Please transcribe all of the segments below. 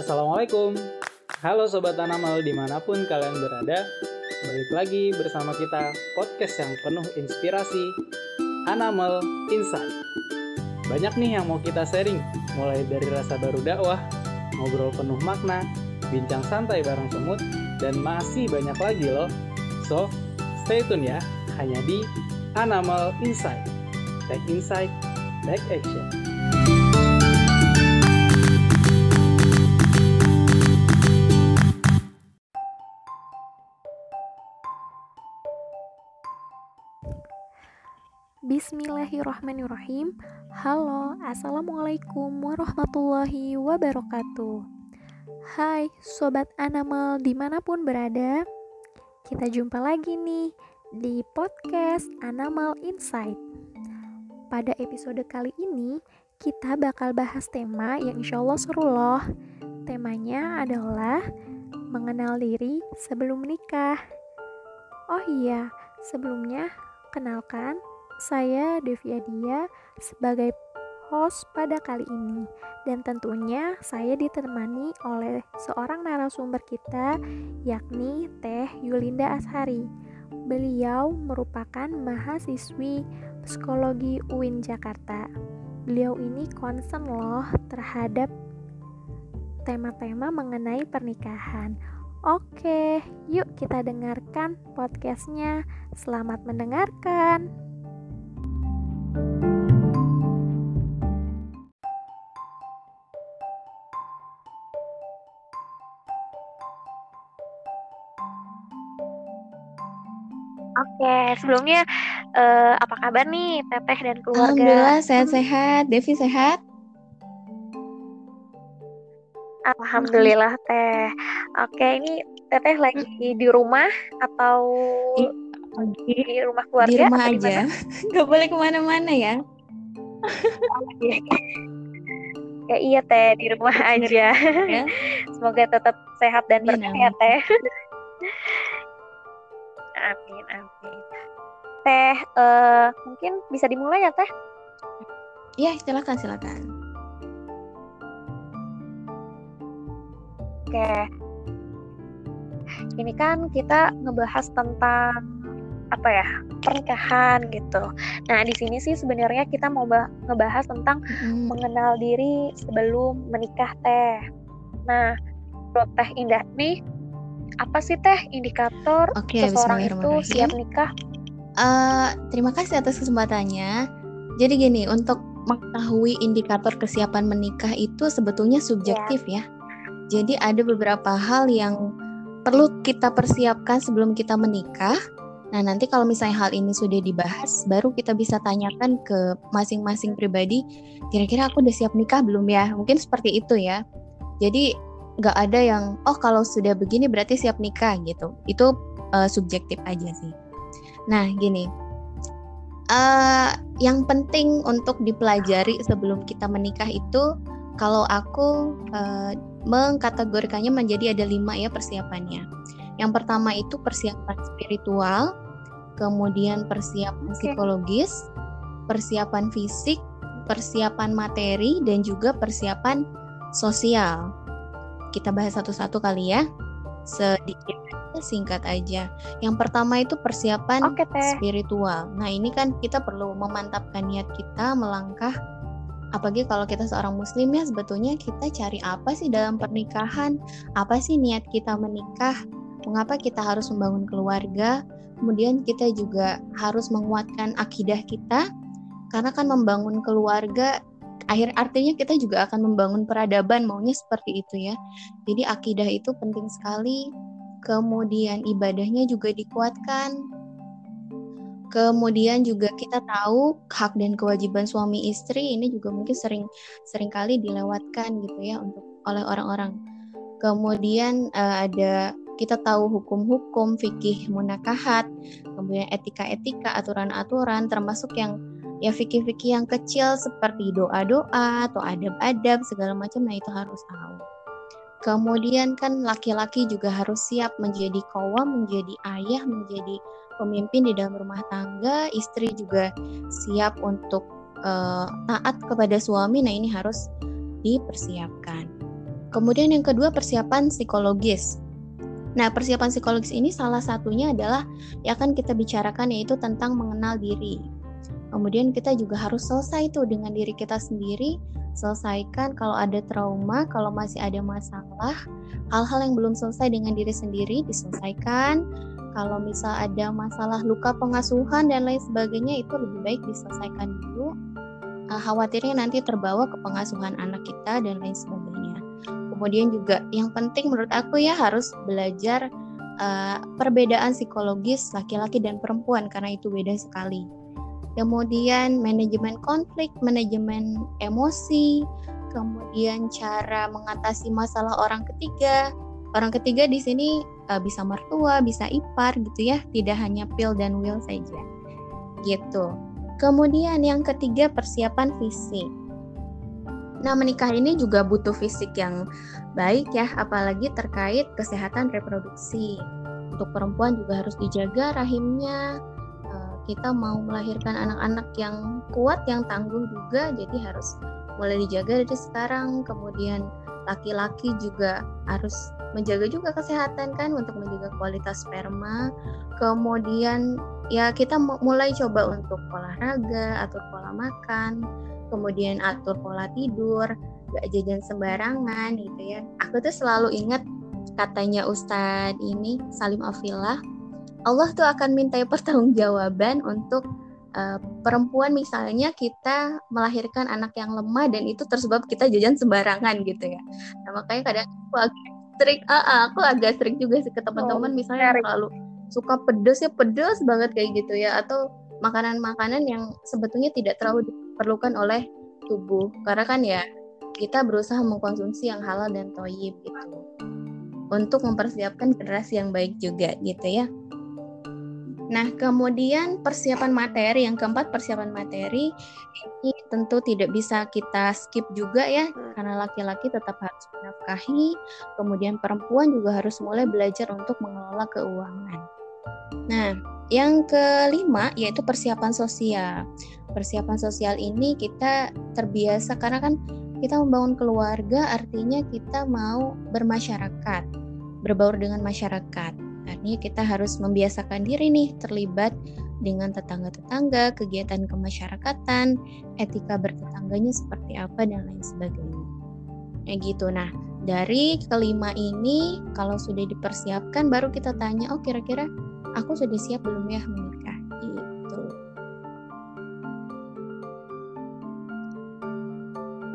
Assalamualaikum. Halo Sobat Tanamal di mana pun kalian berada Balik lagi bersama kita podcast yang penuh inspirasi Animal Insight. Banyak nih yang mau kita sharing Mulai dari rasa baru dakwah Ngobrol penuh makna Bincang santai bareng semut Dan masih banyak lagi loh. So, stay tune ya Hanya di Animal Insight. Take Insight, Take Action Bismillahirrahmanirrahim. Halo, Assalamualaikum warahmatullahi wabarakatuh. Hai Sobat Animal di mana pun berada. Kita jumpa lagi nih di podcast Animal Insight. Pada episode kali ini kita bakal bahas tema yang insya Allah seru loh. Temanya adalah mengenal diri sebelum menikah. Oh iya, sebelumnya kenalkan saya Devi Adia sebagai host pada kali ini dan tentunya saya ditemani oleh seorang narasumber kita yakni Teh Yulinda Ashari. Beliau merupakan mahasiswi psikologi UIN Jakarta. Beliau ini concern loh terhadap tema-tema mengenai pernikahan. Oke, yuk kita dengarkan podcastnya. Selamat mendengarkan. Oke, sebelumnya uh, apa kabar nih Teteh dan keluarga? Alhamdulillah sehat-sehat. Devi sehat? Alhamdulillah Teh. Oke, ini Teteh lagi di rumah atau di rumah keluarga? Di rumah aja. Gak boleh ke mana-mana ya. ya iya Teh, di rumah aja. Ya. Semoga tetap sehat dan berkah ya Teh. Amin, amin. Teh, uh, mungkin bisa dimulai ya Teh? Iya, silakan, silakan. Oke. Ini kan kita ngebahas tentang apa ya pernikahan gitu. Nah di sini sih sebenarnya kita mau ngebahas tentang hmm. mengenal diri sebelum menikah teh. Nah, menurut teh Indah nih apa sih teh indikator okay, seseorang itu siap nikah? Uh, terima kasih atas kesempatannya. Jadi gini, untuk mengetahui indikator kesiapan menikah itu sebetulnya subjektif yeah. ya. Jadi ada beberapa hal yang perlu kita persiapkan sebelum kita menikah. Nah, nanti kalau misalnya hal ini sudah dibahas, baru kita bisa tanyakan ke masing-masing pribadi, kira-kira aku udah siap nikah belum ya? Mungkin seperti itu ya. Jadi nggak ada yang oh kalau sudah begini berarti siap nikah gitu itu uh, subjektif aja sih nah gini. Uh, yang penting untuk dipelajari sebelum kita menikah itu kalau aku uh, mengkategorikannya menjadi ada lima ya persiapannya. Yang pertama itu persiapan spiritual kemudian persiapan psikologis persiapan fisik persiapan materi dan juga persiapan sosial. Kita bahas satu-satu kali ya. Sedikit singkat aja. Yang pertama itu persiapan Oke, spiritual. Nah, ini kan kita perlu memantapkan niat kita melangkah apalagi kalau kita seorang muslim ya sebetulnya kita cari apa sih dalam pernikahan? Apa sih niat kita menikah? Mengapa kita harus membangun keluarga? Kemudian kita juga harus menguatkan akidah kita karena kan membangun keluarga akhir artinya kita juga akan membangun peradaban maunya seperti itu ya. Jadi akidah itu penting sekali. Kemudian ibadahnya juga dikuatkan. Kemudian juga kita tahu hak dan kewajiban suami istri ini juga mungkin sering sering kali dilewatkan gitu ya untuk oleh orang-orang. Kemudian uh, ada kita tahu hukum-hukum fikih munakahat kemudian etika-etika aturan-aturan termasuk yang ya fikih-fikih yang kecil seperti doa-doa atau adab-adab segala macam nah itu harus tahu. Kemudian kan laki-laki juga harus siap menjadi kawam, menjadi ayah, menjadi pemimpin di dalam rumah tangga, istri juga siap untuk uh, taat kepada suami. Nah, ini harus dipersiapkan. kemudian yang kedua persiapan psikologis. Nah, persiapan psikologis ini salah satunya adalah yang akan kita bicarakan yaitu tentang mengenal diri. Kemudian kita juga harus selesai itu dengan diri kita sendiri, selesaikan kalau ada trauma, kalau masih ada masalah, hal-hal yang belum selesai dengan diri sendiri diselesaikan. Kalau misal ada masalah luka pengasuhan dan lain sebagainya itu lebih baik diselesaikan dulu. Uh, khawatirnya nanti terbawa ke pengasuhan anak kita dan lain sebagainya. Kemudian juga yang penting menurut aku ya harus belajar uh, perbedaan psikologis laki-laki dan perempuan karena itu beda sekali kemudian manajemen konflik, manajemen emosi, kemudian cara mengatasi masalah orang ketiga. Orang ketiga di sini uh, bisa mertua, bisa ipar gitu ya, tidak hanya pil dan will saja. Gitu. Kemudian yang ketiga persiapan fisik. Nah, menikah ini juga butuh fisik yang baik ya, apalagi terkait kesehatan reproduksi. Untuk perempuan juga harus dijaga rahimnya, kita mau melahirkan anak-anak yang kuat, yang tangguh juga, jadi harus mulai dijaga dari sekarang. Kemudian laki-laki juga harus menjaga juga kesehatan kan untuk menjaga kualitas sperma. Kemudian ya kita mulai coba untuk olahraga, atur pola makan, kemudian atur pola tidur, gak jajan sembarangan gitu ya. Aku tuh selalu ingat katanya Ustadz ini Salim Afillah Allah tuh akan minta pertanggungjawaban untuk uh, perempuan misalnya kita melahirkan anak yang lemah dan itu tersebab kita jajan sembarangan gitu ya. Nah, makanya kadang aku agak strict, uh, uh, aku agak strict juga sih ke teman-teman oh, misalnya yang selalu suka pedes ya pedes banget kayak gitu ya atau makanan-makanan yang sebetulnya tidak terlalu diperlukan oleh tubuh karena kan ya kita berusaha mengkonsumsi yang halal dan toyib gitu untuk mempersiapkan generasi yang baik juga gitu ya. Nah, kemudian persiapan materi yang keempat persiapan materi ini tentu tidak bisa kita skip juga ya hmm. karena laki-laki tetap harus menafkahi, kemudian perempuan juga harus mulai belajar untuk mengelola keuangan. Nah, yang kelima yaitu persiapan sosial. Persiapan sosial ini kita terbiasa karena kan kita membangun keluarga artinya kita mau bermasyarakat, berbaur dengan masyarakat. Artinya kita harus membiasakan diri nih terlibat dengan tetangga-tetangga, kegiatan kemasyarakatan, etika bertetangganya seperti apa dan lain sebagainya. Ya gitu. Nah, dari kelima ini kalau sudah dipersiapkan baru kita tanya, oh kira-kira aku sudah siap belum ya menikah? Gitu.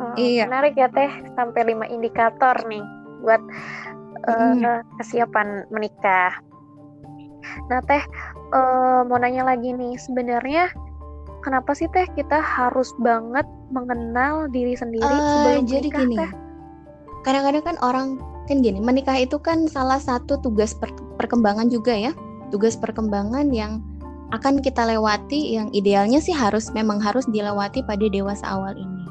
Hmm, iya. Menarik ya teh sampai lima indikator nih buat uh, kesiapan menikah. Nah teh uh, mau nanya lagi nih sebenarnya kenapa sih teh kita harus banget mengenal diri sendiri uh, sebelum jadi menikah gini, teh? Kadang-kadang kan orang kan gini menikah itu kan salah satu tugas per perkembangan juga ya. Tugas perkembangan yang akan kita lewati yang idealnya sih harus memang harus dilewati pada dewasa awal ini.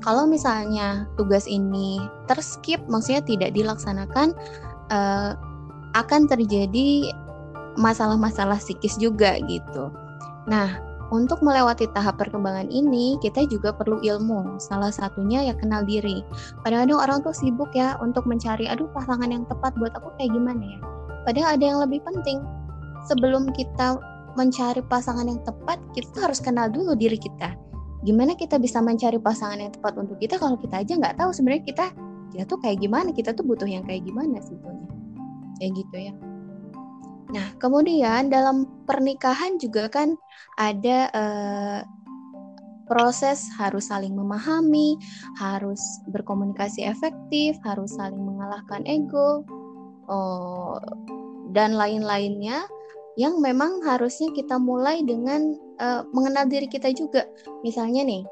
Kalau misalnya tugas ini terskip, maksudnya tidak dilaksanakan, uh, akan terjadi masalah-masalah psikis juga gitu. Nah, untuk melewati tahap perkembangan ini, kita juga perlu ilmu. Salah satunya ya kenal diri. Kadang-kadang orang tuh sibuk ya untuk mencari, aduh pasangan yang tepat buat aku kayak gimana ya. Padahal ada yang lebih penting. Sebelum kita mencari pasangan yang tepat, kita harus kenal dulu diri kita gimana kita bisa mencari pasangan yang tepat untuk kita kalau kita aja nggak tahu sebenarnya kita kita tuh kayak gimana kita tuh butuh yang kayak gimana sebetulnya kayak gitu ya nah kemudian dalam pernikahan juga kan ada eh, proses harus saling memahami harus berkomunikasi efektif harus saling mengalahkan ego oh, dan lain-lainnya yang memang harusnya kita mulai dengan uh, mengenal diri kita juga. Misalnya nih,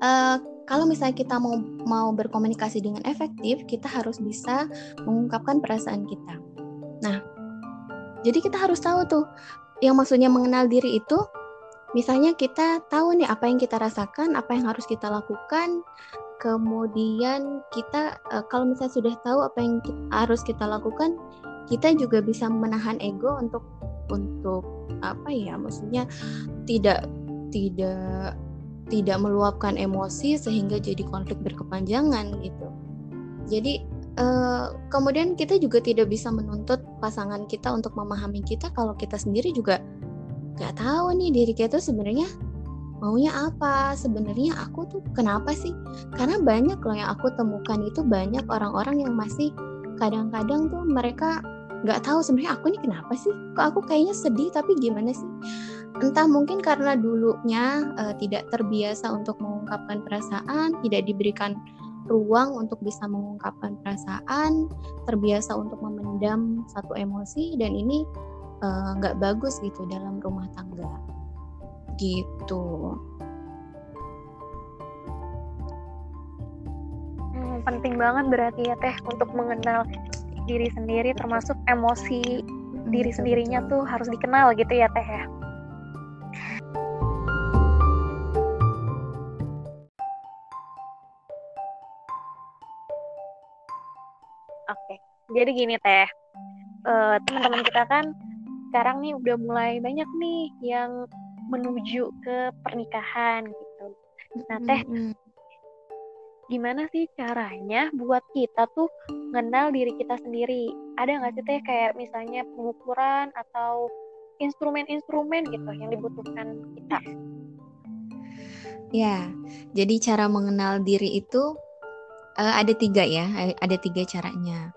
uh, kalau misalnya kita mau mau berkomunikasi dengan efektif, kita harus bisa mengungkapkan perasaan kita. Nah, jadi kita harus tahu tuh, yang maksudnya mengenal diri itu, misalnya kita tahu nih apa yang kita rasakan, apa yang harus kita lakukan, kemudian kita uh, kalau misalnya sudah tahu apa yang harus kita lakukan, kita juga bisa menahan ego untuk untuk apa ya maksudnya tidak tidak tidak meluapkan emosi sehingga jadi konflik berkepanjangan gitu. Jadi uh, kemudian kita juga tidak bisa menuntut pasangan kita untuk memahami kita kalau kita sendiri juga nggak tahu nih diri kita sebenarnya maunya apa sebenarnya aku tuh kenapa sih? Karena banyak loh yang aku temukan itu banyak orang-orang yang masih kadang-kadang tuh mereka nggak tahu sebenarnya aku ini kenapa sih? Kok aku kayaknya sedih tapi gimana sih? Entah mungkin karena dulunya uh, tidak terbiasa untuk mengungkapkan perasaan tidak diberikan ruang untuk bisa mengungkapkan perasaan, terbiasa untuk memendam satu emosi dan ini eh, nggak uh, bagus gitu dalam rumah tangga. Gitu. Hmm, penting banget berarti ya teh untuk mengenal diri sendiri termasuk emosi diri sendirinya tuh harus dikenal gitu ya teh ya. Jadi gini teh uh, teman-teman kita kan sekarang nih udah mulai banyak nih yang menuju ke pernikahan gitu. Nah teh gimana sih caranya buat kita tuh mengenal diri kita sendiri? Ada nggak sih teh kayak misalnya pengukuran atau instrumen-instrumen gitu yang dibutuhkan kita? Ya jadi cara mengenal diri itu uh, ada tiga ya ada tiga caranya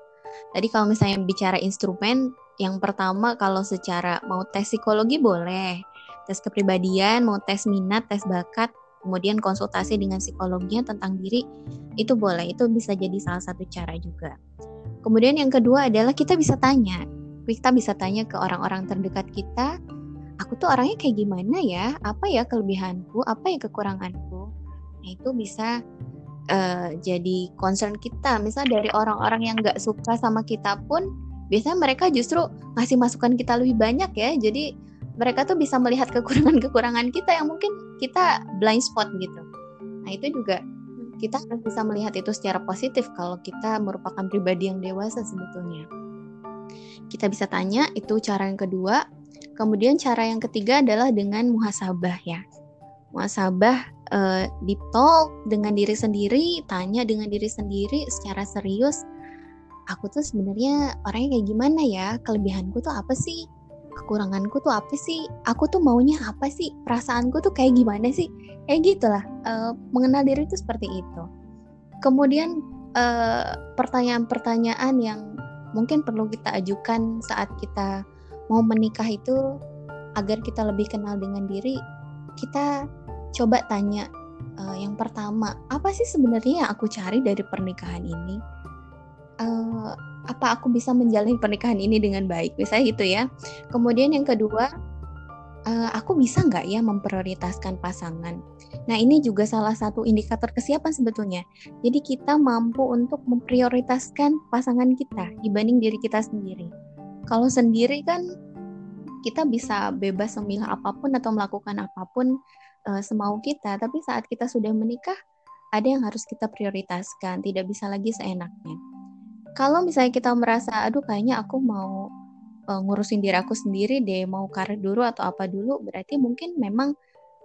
Tadi kalau misalnya bicara instrumen, yang pertama kalau secara mau tes psikologi boleh, tes kepribadian, mau tes minat, tes bakat, kemudian konsultasi dengan psikologinya tentang diri, itu boleh, itu bisa jadi salah satu cara juga. Kemudian yang kedua adalah kita bisa tanya, kita bisa tanya ke orang-orang terdekat kita, aku tuh orangnya kayak gimana ya, apa ya kelebihanku, apa ya kekuranganku. Nah itu bisa uh, jadi concern kita. Misal dari orang-orang yang nggak suka sama kita pun, biasanya mereka justru ngasih masukan kita lebih banyak ya. Jadi mereka tuh bisa melihat kekurangan-kekurangan kita yang mungkin kita blind spot gitu. Nah itu juga kita harus bisa melihat itu secara positif kalau kita merupakan pribadi yang dewasa sebetulnya. Kita bisa tanya, itu cara yang kedua. Kemudian cara yang ketiga adalah dengan muhasabah ya. Muhasabah uh, deep talk dengan diri sendiri, tanya dengan diri sendiri secara serius, aku tuh sebenarnya orangnya kayak gimana ya? Kelebihanku tuh apa sih? Kekuranganku tuh apa sih? Aku tuh maunya apa sih? Perasaanku tuh kayak gimana sih? Kayak gitulah. Uh, mengenal diri itu seperti itu. Kemudian eh, pertanyaan-pertanyaan yang mungkin perlu kita ajukan saat kita mau menikah itu agar kita lebih kenal dengan diri, kita coba tanya uh, yang pertama apa sih sebenarnya yang aku cari dari pernikahan ini? Uh, apa aku bisa menjalani pernikahan ini dengan baik? Misalnya gitu ya. Kemudian yang kedua uh, aku bisa nggak ya memprioritaskan pasangan? Nah ini juga salah satu indikator kesiapan sebetulnya. Jadi kita mampu untuk memprioritaskan pasangan kita dibanding diri kita sendiri. Kalau sendiri kan kita bisa bebas memilih apa pun atau melakukan apa pun uh, semau kita, tapi saat kita sudah menikah ada yang harus kita prioritaskan, tidak bisa lagi seenaknya. Kalau misalnya kita merasa, aduh kayaknya aku mau uh, ngurusin diri aku sendiri deh, mau karir dulu atau apa dulu, berarti mungkin memang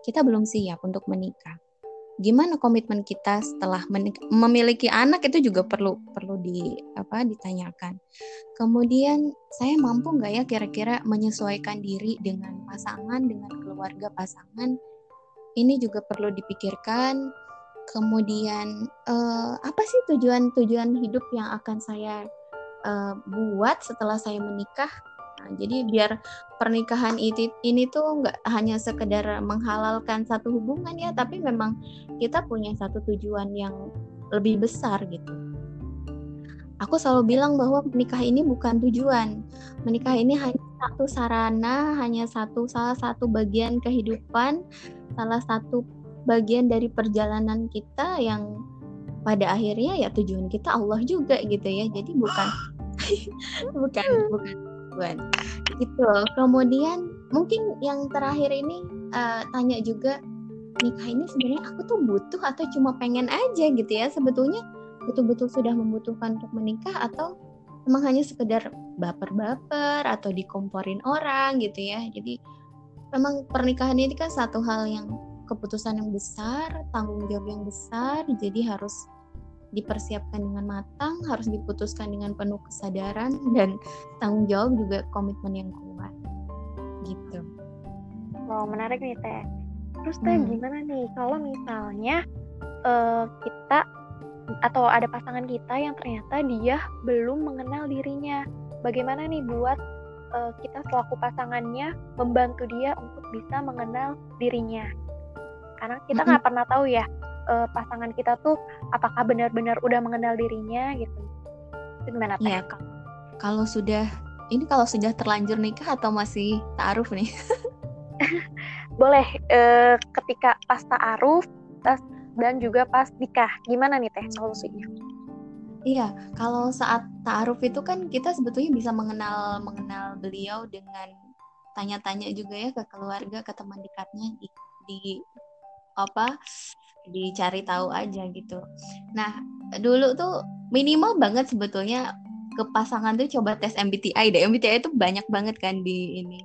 kita belum siap untuk menikah. Gimana komitmen kita setelah memiliki anak itu juga perlu perlu di apa ditanyakan. Kemudian saya mampu nggak ya kira-kira menyesuaikan diri dengan pasangan, dengan keluarga pasangan ini juga perlu dipikirkan. Kemudian uh, apa sih tujuan-tujuan hidup yang akan saya uh, buat setelah saya menikah? Nah, jadi biar pernikahan ini, ini tuh nggak hanya sekedar menghalalkan satu hubungan ya, tapi memang kita punya satu tujuan yang lebih besar gitu. Aku selalu bilang bahwa menikah ini bukan tujuan. Menikah ini hanya satu sarana, hanya satu salah satu bagian kehidupan salah satu bagian dari perjalanan kita yang pada akhirnya ya tujuan kita Allah juga gitu ya. Jadi bukan bukan bukan bukan gitu kemudian mungkin yang terakhir ini uh, tanya juga nikah ini sebenarnya aku tuh butuh atau cuma pengen aja gitu ya? Sebetulnya betul-betul sudah membutuhkan untuk menikah atau emang hanya sekedar baper-baper atau dikomporin orang gitu ya jadi memang pernikahan ini kan satu hal yang keputusan yang besar, tanggung jawab yang besar, jadi harus dipersiapkan dengan matang, harus diputuskan dengan penuh kesadaran dan tanggung jawab juga komitmen yang kuat. Gitu. Wow, menarik nih Teh. Terus Teh hmm. gimana nih kalau misalnya uh, kita atau ada pasangan kita yang ternyata dia belum mengenal dirinya. Bagaimana nih buat uh, kita selaku pasangannya membantu dia untuk bisa mengenal dirinya? Karena kita nggak mm -hmm. pernah tahu ya uh, pasangan kita tuh apakah benar-benar udah mengenal dirinya gitu. Itu gimana Iya, kalau sudah ini kalau sudah terlanjur nikah atau masih taaruf nih? Boleh uh, ketika pas taaruf dan juga pas nikah. Gimana nih teh solusinya? Iya, kalau saat taaruf itu kan kita sebetulnya bisa mengenal mengenal beliau dengan tanya-tanya juga ya ke keluarga, ke teman dekatnya di, di apa dicari tahu aja gitu. Nah, dulu tuh minimal banget sebetulnya ke pasangan tuh coba tes MBTI deh. MBTI itu banyak banget kan di ini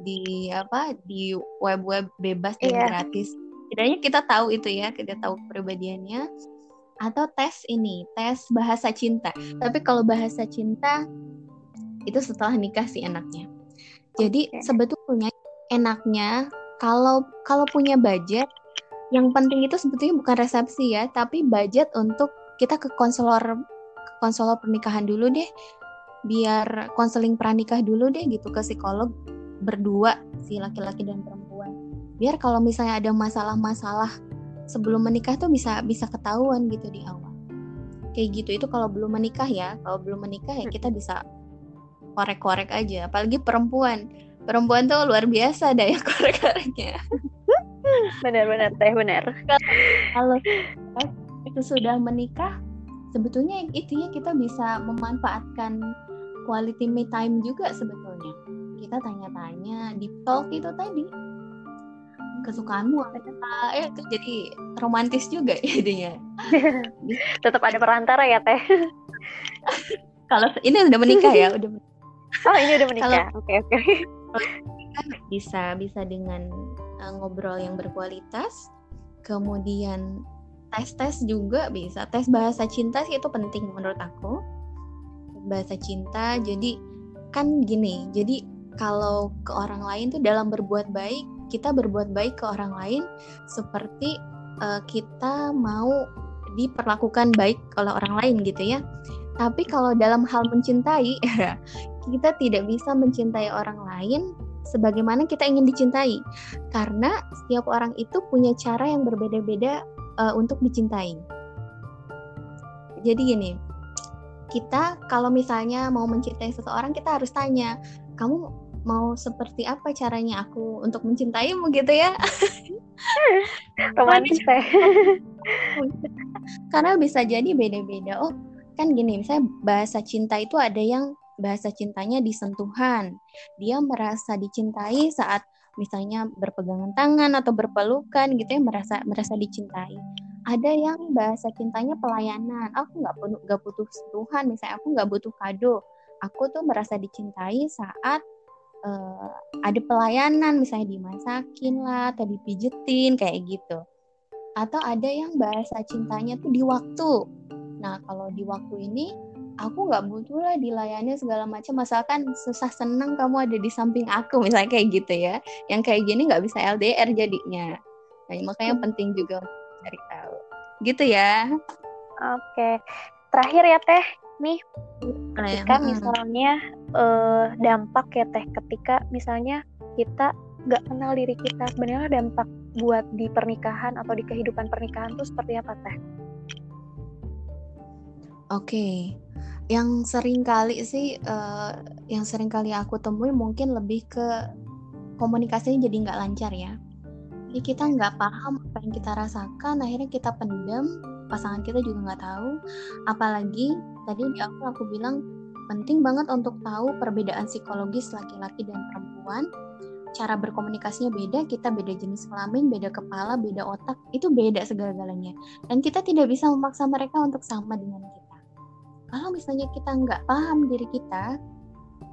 di apa di web-web bebas dan yeah. gratis. Setidaknya kita tahu itu ya, kita tahu kepribadiannya. Atau tes ini, tes bahasa cinta. Tapi kalau bahasa cinta itu setelah nikah sih enaknya. Jadi okay. sebetulnya enaknya kalau kalau punya budget yang penting itu sebetulnya bukan resepsi ya, tapi budget untuk kita ke konselor ke konselor pernikahan dulu deh, biar konseling pranikah dulu deh gitu ke psikolog berdua si laki-laki dan perempuan. Biar kalau misalnya ada masalah-masalah sebelum menikah tuh bisa bisa ketahuan gitu di awal. Kayak gitu itu kalau belum menikah ya, kalau belum menikah ya kita bisa korek-korek aja, apalagi perempuan. Perempuan tuh luar biasa daya korek-koreknya benar-benar teh benar. Kalau itu sudah menikah sebetulnya itu ya kita bisa memanfaatkan quality me time juga sebetulnya. Kita tanya-tanya di talk itu tadi kesukaanmu apa ya itu jadi romantis juga jadinya. Tetap ada perantara ya teh. Kalau ini udah menikah ya udah oh ini udah menikah? Oke oke. Okay, okay. bisa bisa dengan uh, ngobrol yang berkualitas. Kemudian tes-tes juga bisa. Tes bahasa cinta sih itu penting menurut aku. Bahasa cinta jadi kan gini jadi kalau ke orang lain tuh dalam berbuat baik kita berbuat baik ke orang lain seperti uh, kita mau diperlakukan baik oleh orang lain gitu ya tapi kalau dalam hal mencintai kita tidak bisa mencintai orang lain sebagaimana kita ingin dicintai. Karena setiap orang itu punya cara yang berbeda-beda uh, untuk dicintai. Jadi gini, kita kalau misalnya mau mencintai seseorang kita harus tanya, kamu mau seperti apa caranya aku untuk mencintaimu gitu ya? Romantis teh. Karena bisa jadi beda-beda. Oh, kan gini, misalnya bahasa cinta itu ada yang bahasa cintanya di sentuhan. Dia merasa dicintai saat misalnya berpegangan tangan atau berpelukan gitu ya merasa merasa dicintai. Ada yang bahasa cintanya pelayanan. Aku nggak perlu nggak butuh sentuhan, misalnya aku nggak butuh kado. Aku tuh merasa dicintai saat uh, ada pelayanan, misalnya dimasakin lah atau dipijetin kayak gitu. Atau ada yang bahasa cintanya tuh di waktu. Nah kalau di waktu ini aku nggak butuh lah dilayani segala macam. Masalkan susah senang kamu ada di samping aku misalnya kayak gitu ya. Yang kayak gini nggak bisa LDR jadinya. Nah makanya penting juga cari tahu. Gitu ya. Oke. Terakhir ya teh nih. Ketika misalnya uh, dampak ya teh ketika misalnya kita nggak kenal diri kita sebenarnya dampak buat di pernikahan atau di kehidupan pernikahan tuh seperti apa teh? Oke, yang sering kali sih uh, yang sering kali aku temui mungkin lebih ke komunikasinya jadi nggak lancar ya. Jadi kita nggak paham apa yang kita rasakan akhirnya kita pendam pasangan kita juga nggak tahu. Apalagi tadi di awal aku bilang penting banget untuk tahu perbedaan psikologis laki-laki dan perempuan. Cara berkomunikasinya beda, kita beda jenis kelamin, beda kepala, beda otak, itu beda segala-galanya. Dan kita tidak bisa memaksa mereka untuk sama dengan kita. Kalau misalnya kita nggak paham diri kita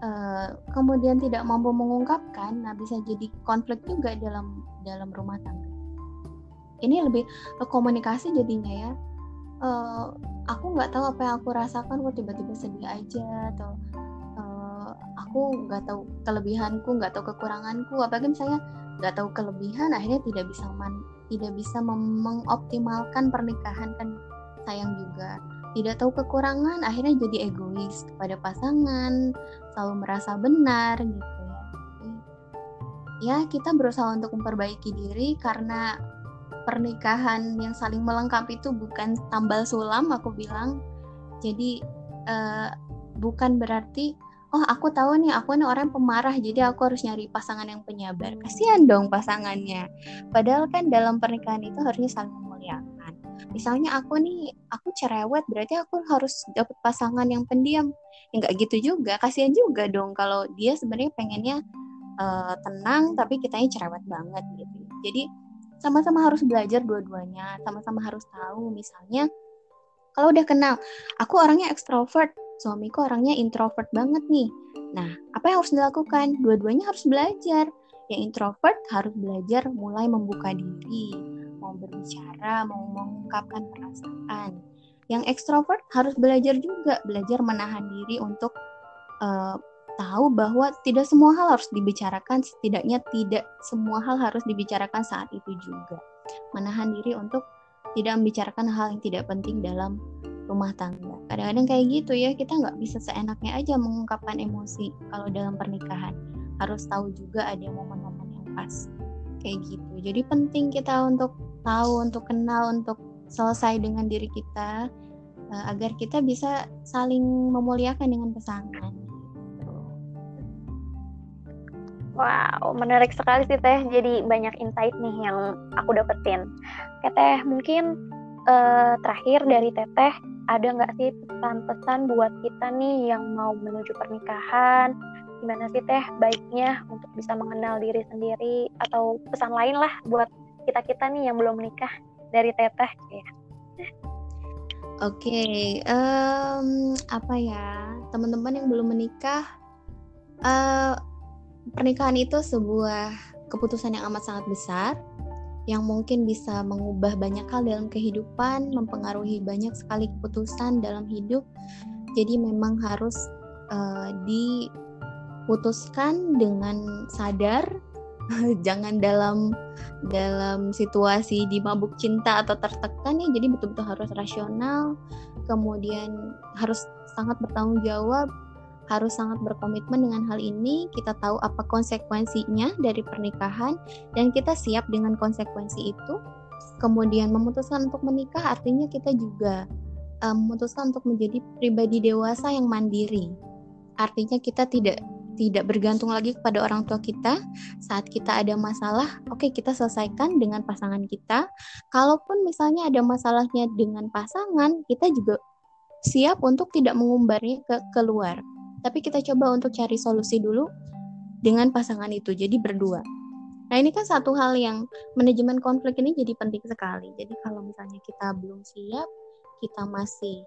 uh, kemudian tidak mampu mengungkapkan nah bisa jadi konflik juga dalam dalam rumah tangga ini lebih komunikasi jadinya ya. Uh, aku nggak tahu apa yang aku rasakan kok tiba-tiba sedih aja atau uh, aku nggak tahu kelebihanku nggak tahu kekuranganku. Apalagi misalnya nggak tahu kelebihan akhirnya tidak bisa man, tidak bisa mengoptimalkan pernikahan kan sayang juga. Tidak tahu kekurangan akhirnya jadi egois kepada pasangan selalu merasa benar gitu ya. Ya kita berusaha untuk memperbaiki diri karena pernikahan yang saling melengkapi itu bukan tambal sulam aku bilang. Jadi uh, bukan berarti oh aku tahu nih aku nih orang pemarah jadi aku harus nyari pasangan yang penyabar. Kasihan dong pasangannya. Padahal kan dalam pernikahan itu harusnya saling memuliakan. Misalnya aku nih aku cerewet berarti aku harus dapat pasangan yang pendiam. Ya nggak gitu juga kasihan juga dong kalau dia sebenarnya pengennya uh, tenang tapi kitanya cerewet banget gitu. Jadi sama-sama harus belajar dua-duanya sama-sama harus tahu misalnya kalau udah kenal aku orangnya ekstrovert suamiku orangnya introvert banget nih. Nah, apa yang harus dilakukan? Dua-duanya harus belajar. Yang introvert harus belajar mulai membuka diri, mau berbicara, mau mengungkapkan perasaan. Yang ekstrovert harus belajar juga, belajar menahan diri untuk uh, tahu bahwa tidak semua hal harus dibicarakan, setidaknya tidak semua hal harus dibicarakan saat itu juga. Menahan diri untuk tidak membicarakan hal yang tidak penting dalam rumah tangga. Kadang-kadang kayak gitu ya, kita nggak bisa seenaknya aja mengungkapkan emosi kalau dalam pernikahan. Harus tahu juga ada momen-momen yang pas. Kayak gitu. Jadi penting kita untuk tahu, untuk kenal, untuk selesai dengan diri kita uh, agar kita bisa saling memuliakan dengan pasangan. Wow, menarik sekali sih Teh. Jadi banyak insight nih yang aku dapetin. Oke Teh, mungkin uh, terakhir dari Teteh ada nggak sih pesan-pesan buat kita nih yang mau menuju pernikahan? Gimana sih teh baiknya untuk bisa mengenal diri sendiri atau pesan lain lah buat kita-kita nih yang belum menikah dari teteh ya. Oke, okay, um, apa ya teman-teman yang belum menikah, uh, pernikahan itu sebuah keputusan yang amat sangat besar yang mungkin bisa mengubah banyak hal dalam kehidupan, mempengaruhi banyak sekali keputusan dalam hidup. Jadi memang harus uh, diputuskan dengan sadar, jangan dalam dalam situasi di mabuk cinta atau tertekan ya. Jadi betul-betul harus rasional, kemudian harus sangat bertanggung jawab harus sangat berkomitmen dengan hal ini. Kita tahu apa konsekuensinya dari pernikahan dan kita siap dengan konsekuensi itu. Kemudian memutuskan untuk menikah artinya kita juga um, memutuskan untuk menjadi pribadi dewasa yang mandiri. Artinya kita tidak tidak bergantung lagi kepada orang tua kita saat kita ada masalah oke okay, kita selesaikan dengan pasangan kita kalaupun misalnya ada masalahnya dengan pasangan kita juga siap untuk tidak mengumbarnya ke keluar tapi kita coba untuk cari solusi dulu dengan pasangan itu jadi berdua. Nah ini kan satu hal yang manajemen konflik ini jadi penting sekali. Jadi kalau misalnya kita belum siap kita masih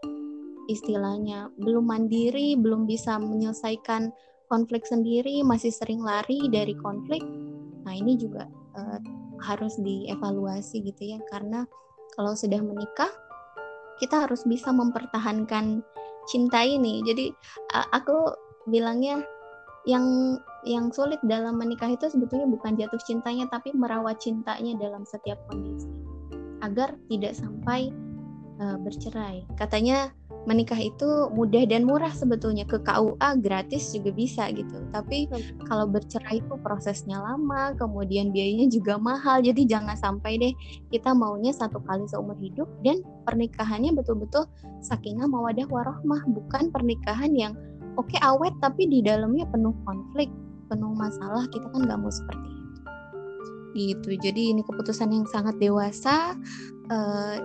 istilahnya belum mandiri belum bisa menyelesaikan konflik sendiri masih sering lari dari konflik nah ini juga uh, harus dievaluasi gitu ya. Karena kalau sudah menikah kita harus bisa mempertahankan cinta ini jadi aku bilangnya yang yang sulit dalam menikah itu sebetulnya bukan jatuh cintanya tapi merawat cintanya dalam setiap kondisi agar tidak sampai uh, bercerai. Katanya menikah itu mudah dan murah sebetulnya. Ke KUA gratis juga bisa gitu. Tapi kalau bercerai itu prosesnya lama kemudian biayanya juga mahal. Jadi jangan sampai deh kita maunya satu kali seumur hidup dan pernikahannya betul-betul sakinah mawadah warohmah. Bukan pernikahan yang oke okay, awet tapi di dalamnya penuh konflik penuh masalah. Kita kan nggak mau seperti itu. Gitu. Jadi ini keputusan yang sangat dewasa uh,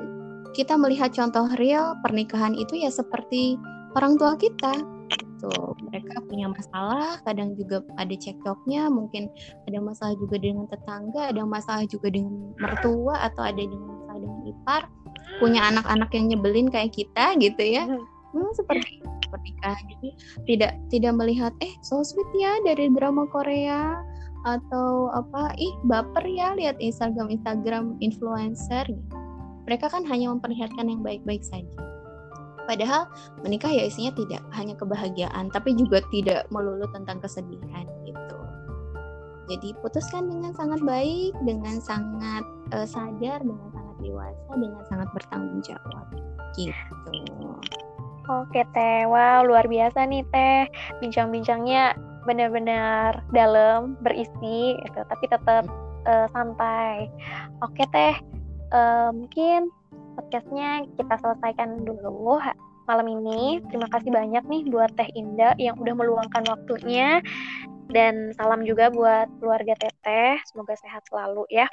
kita melihat contoh real pernikahan itu ya seperti orang tua kita. Gitu. Mereka punya masalah kadang juga ada cekcoknya mungkin ada masalah juga dengan tetangga ada masalah juga dengan mertua atau ada dengan masalah dengan ipar punya anak-anak yang nyebelin kayak kita gitu ya. Hmm, hmm seperti pernikahan. Jadi tidak tidak melihat eh so sweet ya dari drama Korea atau apa? Ih baper ya lihat Instagram Instagram influencer. gitu mereka kan hanya memperlihatkan yang baik-baik saja. Padahal menikah ya isinya tidak hanya kebahagiaan, tapi juga tidak melulu tentang kesedihan gitu. Jadi putuskan dengan sangat baik, dengan sangat uh, sadar, dengan sangat dewasa, dengan sangat bertanggung jawab gitu. Oke teh, wow luar biasa nih teh, bincang-bincangnya benar-benar dalam, berisi, gitu, tapi tetap uh, santai. Oke teh, uh, mungkin podcastnya kita selesaikan dulu malam ini. Terima kasih banyak nih buat Teh Indah yang udah meluangkan waktunya dan salam juga buat keluarga Teteh. Semoga sehat selalu ya.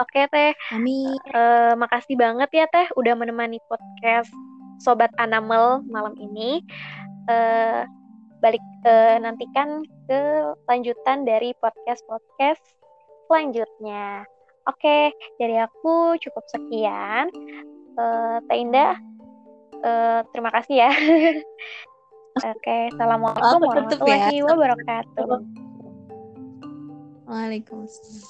Oke Teh. Amin. Uh, makasih banget ya Teh udah menemani podcast Sobat Anamel malam ini. Uh, balik uh, nantikan ke lanjutan dari podcast-podcast selanjutnya. Oke, dari aku cukup sekian. Uh, Teh Indah, uh, terima kasih ya. Oke, assalamualaikum oh, warahmatullahi ya. wabarakatuh. Waalaikumsalam.